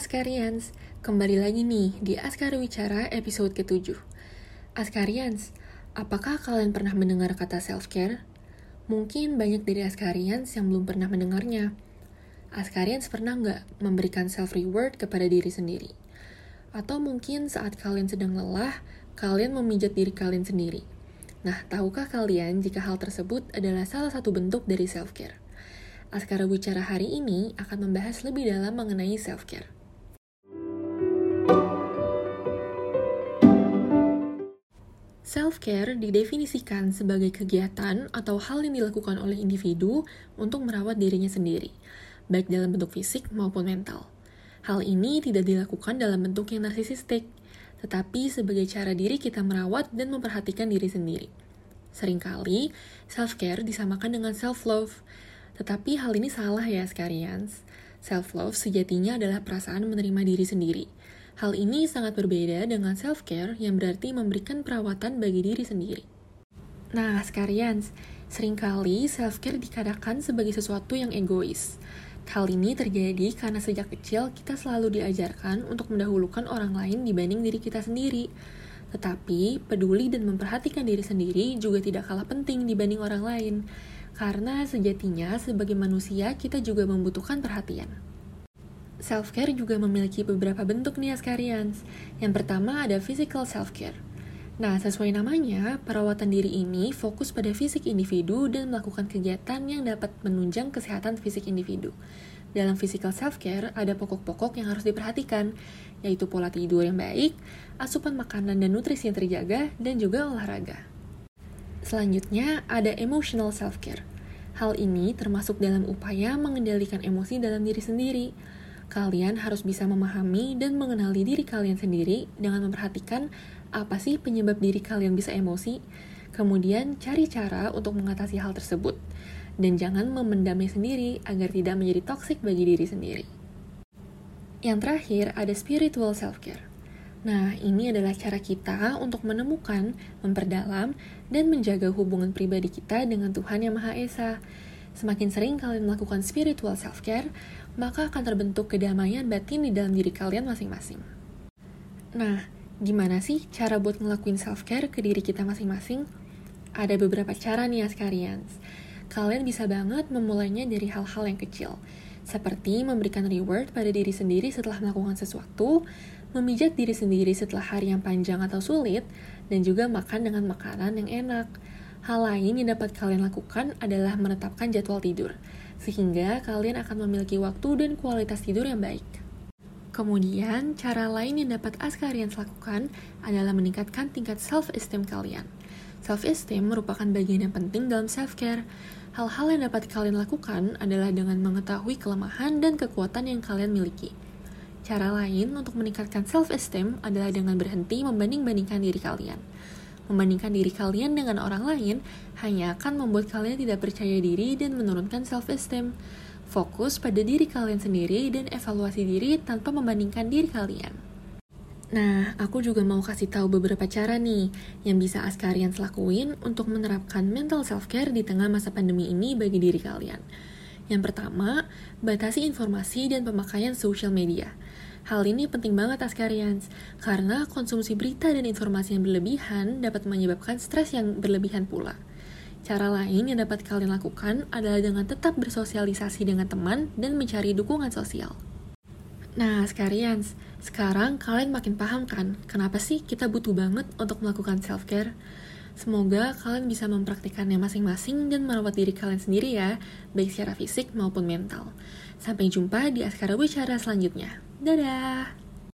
Askarians, kembali lagi nih di Askara Wicara episode ke-7. Askarians, apakah kalian pernah mendengar kata self-care? Mungkin banyak dari Askarians yang belum pernah mendengarnya. Askarians pernah nggak memberikan self-reward kepada diri sendiri? Atau mungkin saat kalian sedang lelah, kalian memijat diri kalian sendiri. Nah, tahukah kalian jika hal tersebut adalah salah satu bentuk dari self-care? Askara Bicara hari ini akan membahas lebih dalam mengenai self-care. Self-care didefinisikan sebagai kegiatan atau hal yang dilakukan oleh individu untuk merawat dirinya sendiri, baik dalam bentuk fisik maupun mental. Hal ini tidak dilakukan dalam bentuk yang narsisistik, tetapi sebagai cara diri kita merawat dan memperhatikan diri sendiri. Seringkali, self-care disamakan dengan self-love, tetapi hal ini salah ya sekalian. Self-love sejatinya adalah perasaan menerima diri sendiri. Hal ini sangat berbeda dengan self-care yang berarti memberikan perawatan bagi diri sendiri. Nah, sekalian, sering kali self-care dikatakan sebagai sesuatu yang egois. Hal ini terjadi karena sejak kecil kita selalu diajarkan untuk mendahulukan orang lain dibanding diri kita sendiri. Tetapi, peduli dan memperhatikan diri sendiri juga tidak kalah penting dibanding orang lain. Karena sejatinya sebagai manusia kita juga membutuhkan perhatian. Self-care juga memiliki beberapa bentuk nih Askarians. Yang pertama ada physical self-care. Nah, sesuai namanya, perawatan diri ini fokus pada fisik individu dan melakukan kegiatan yang dapat menunjang kesehatan fisik individu. Dalam physical self-care, ada pokok-pokok yang harus diperhatikan, yaitu pola tidur yang baik, asupan makanan dan nutrisi yang terjaga, dan juga olahraga. Selanjutnya, ada emotional self-care. Hal ini termasuk dalam upaya mengendalikan emosi dalam diri sendiri. Kalian harus bisa memahami dan mengenali diri kalian sendiri dengan memperhatikan apa sih penyebab diri kalian bisa emosi, kemudian cari cara untuk mengatasi hal tersebut, dan jangan memendamnya sendiri agar tidak menjadi toksik bagi diri sendiri. Yang terakhir ada spiritual self-care. Nah, ini adalah cara kita untuk menemukan, memperdalam, dan menjaga hubungan pribadi kita dengan Tuhan Yang Maha Esa. Semakin sering kalian melakukan spiritual self-care, maka akan terbentuk kedamaian batin di dalam diri kalian masing-masing. Nah, gimana sih cara buat ngelakuin self-care ke diri kita masing-masing? Ada beberapa cara nih Askarians. Kalian bisa banget memulainya dari hal-hal yang kecil, seperti memberikan reward pada diri sendiri setelah melakukan sesuatu, memijat diri sendiri setelah hari yang panjang atau sulit, dan juga makan dengan makanan yang enak. Hal lain yang dapat kalian lakukan adalah menetapkan jadwal tidur, sehingga kalian akan memiliki waktu dan kualitas tidur yang baik. Kemudian, cara lain yang dapat Askarians lakukan adalah meningkatkan tingkat self-esteem kalian. Self-esteem merupakan bagian yang penting dalam self-care. Hal-hal yang dapat kalian lakukan adalah dengan mengetahui kelemahan dan kekuatan yang kalian miliki. Cara lain untuk meningkatkan self-esteem adalah dengan berhenti membanding-bandingkan diri kalian. Membandingkan diri kalian dengan orang lain hanya akan membuat kalian tidak percaya diri dan menurunkan self-esteem. Fokus pada diri kalian sendiri dan evaluasi diri tanpa membandingkan diri kalian. Nah, aku juga mau kasih tahu beberapa cara nih yang bisa Askarian lakuin untuk menerapkan mental self-care di tengah masa pandemi ini bagi diri kalian. Yang pertama, batasi informasi dan pemakaian social media. Hal ini penting banget Askarians, karena konsumsi berita dan informasi yang berlebihan dapat menyebabkan stres yang berlebihan pula. Cara lain yang dapat kalian lakukan adalah dengan tetap bersosialisasi dengan teman dan mencari dukungan sosial. Nah, Askarians, sekarang kalian makin paham kan kenapa sih kita butuh banget untuk melakukan self-care? Semoga kalian bisa mempraktikannya masing-masing dan merawat diri kalian sendiri ya, baik secara fisik maupun mental. Sampai jumpa di Askara Bicara selanjutnya. Dadah!